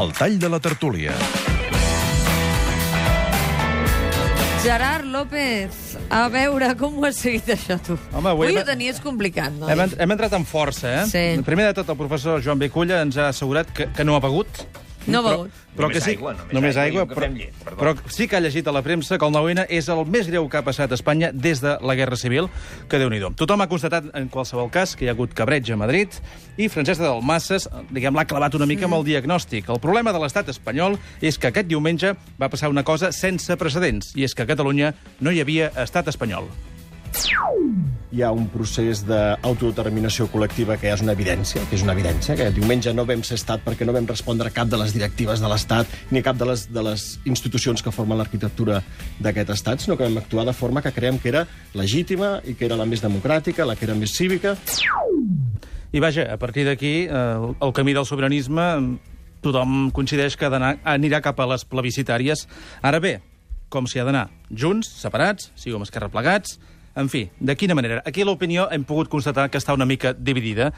El tall de la tertúlia. Gerard López, a veure, com ho has seguit això, tu? Home, avui Avui hem- ho tenies complicat, no? Hem, hem entrat amb força, eh? Sí. Primer de tot, el professor Joan Beculla ens ha assegurat que, que no ha begut. No però. Però Només que sí, aigua, només només aigua aigua, però, llet, perdó. però sí que ha llegit a la premsa que el 9-N és el més greu que ha passat a Espanya des de la Guerra Civil, que déu nhi Tothom ha constatat, en qualsevol cas, que hi ha hagut cabreig a Madrid i Francesc de Dalmasses, diguem, l'ha clavat una mica amb el diagnòstic. El problema de l'estat espanyol és que aquest diumenge va passar una cosa sense precedents, i és que a Catalunya no hi havia estat espanyol. Hi ha un procés d'autodeterminació col·lectiva que ja és una evidència, que és una evidència, que diumenge no vam ser estat perquè no vam respondre a cap de les directives de l'Estat ni a cap de les, de les institucions que formen l'arquitectura d'aquest Estat, sinó que vam actuar de forma que creiem que era legítima i que era la més democràtica, la que era més cívica. I vaja, a partir d'aquí, eh, el, camí del sobiranisme, tothom coincideix que anirà cap a les plebiscitàries. Ara bé, com s'hi ha d'anar? Junts, separats, sigui com Esquerra plegats... En fi, de quina manera? Aquí l'opinió hem pogut constatar que està una mica dividida.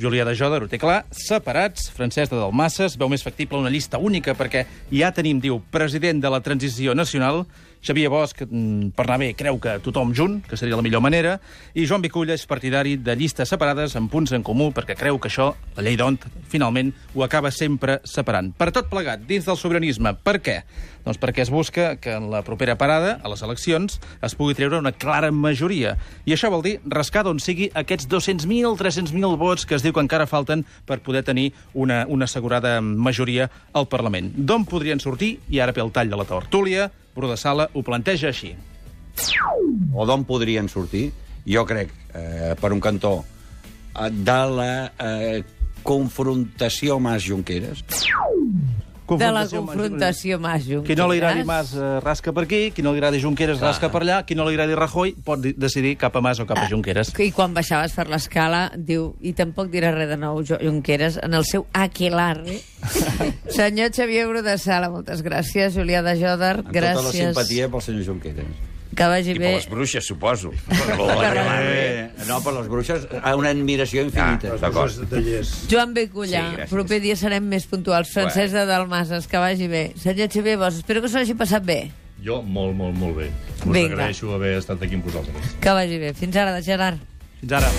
Julià de Joder ho té clar, separats, Francesc de Dalmasses veu més factible una llista única perquè ja tenim, diu, president de la transició nacional, Xavier Bosch, mm, per anar bé, creu que tothom junt, que seria la millor manera, i Joan Viculla és partidari de llistes separades amb punts en comú, perquè creu que això, la llei d'ont, finalment, ho acaba sempre separant. Per tot plegat, dins del sobiranisme. Per què? Doncs perquè es busca que en la propera parada, a les eleccions, es pugui treure una clara majoria. I això vol dir rascar d'on sigui aquests 200.000, 300.000 vots que es diu que encara falten per poder tenir una, una assegurada majoria al Parlament. D'on podrien sortir? I ara pel tall de la tertúlia, Bru de Sala ho planteja així. o d'on podrien sortir, jo crec, eh, per un cantó, eh, de la eh, confrontació Mas Junqueras. De la Confrontació Mas Junqueras. Qui no li agradi Mas eh, rasca per aquí, qui no li agradi Junqueras rasca per allà, qui no li agradi Rajoy pot di- decidir cap a Mas o cap a Junqueras. I quan baixaves per l'escala, diu, i tampoc dirà res de nou, Jo- Junqueras, en el seu aquelarre. Senyor Xavier Bru de Sala, moltes gràcies. Julià de Joder, Amb tota la gràcies. simpatia pel senyor Junqueras. Que vagi I bé. per les bruixes, suposo. Eh, no, per les bruixes, una admiració infinita. Ah, d'acord. Joan Becullà, Sí, gràcies. proper dia serem més puntuals. Francesc de Dalmases, que vagi bé. Senyor Xavier Bosch, espero que s'ho hagi passat bé. Jo molt, molt, molt bé. Us Vinga. agraeixo haver estat aquí amb vosaltres. Que vagi bé. Fins ara, Gerard. Fins ara.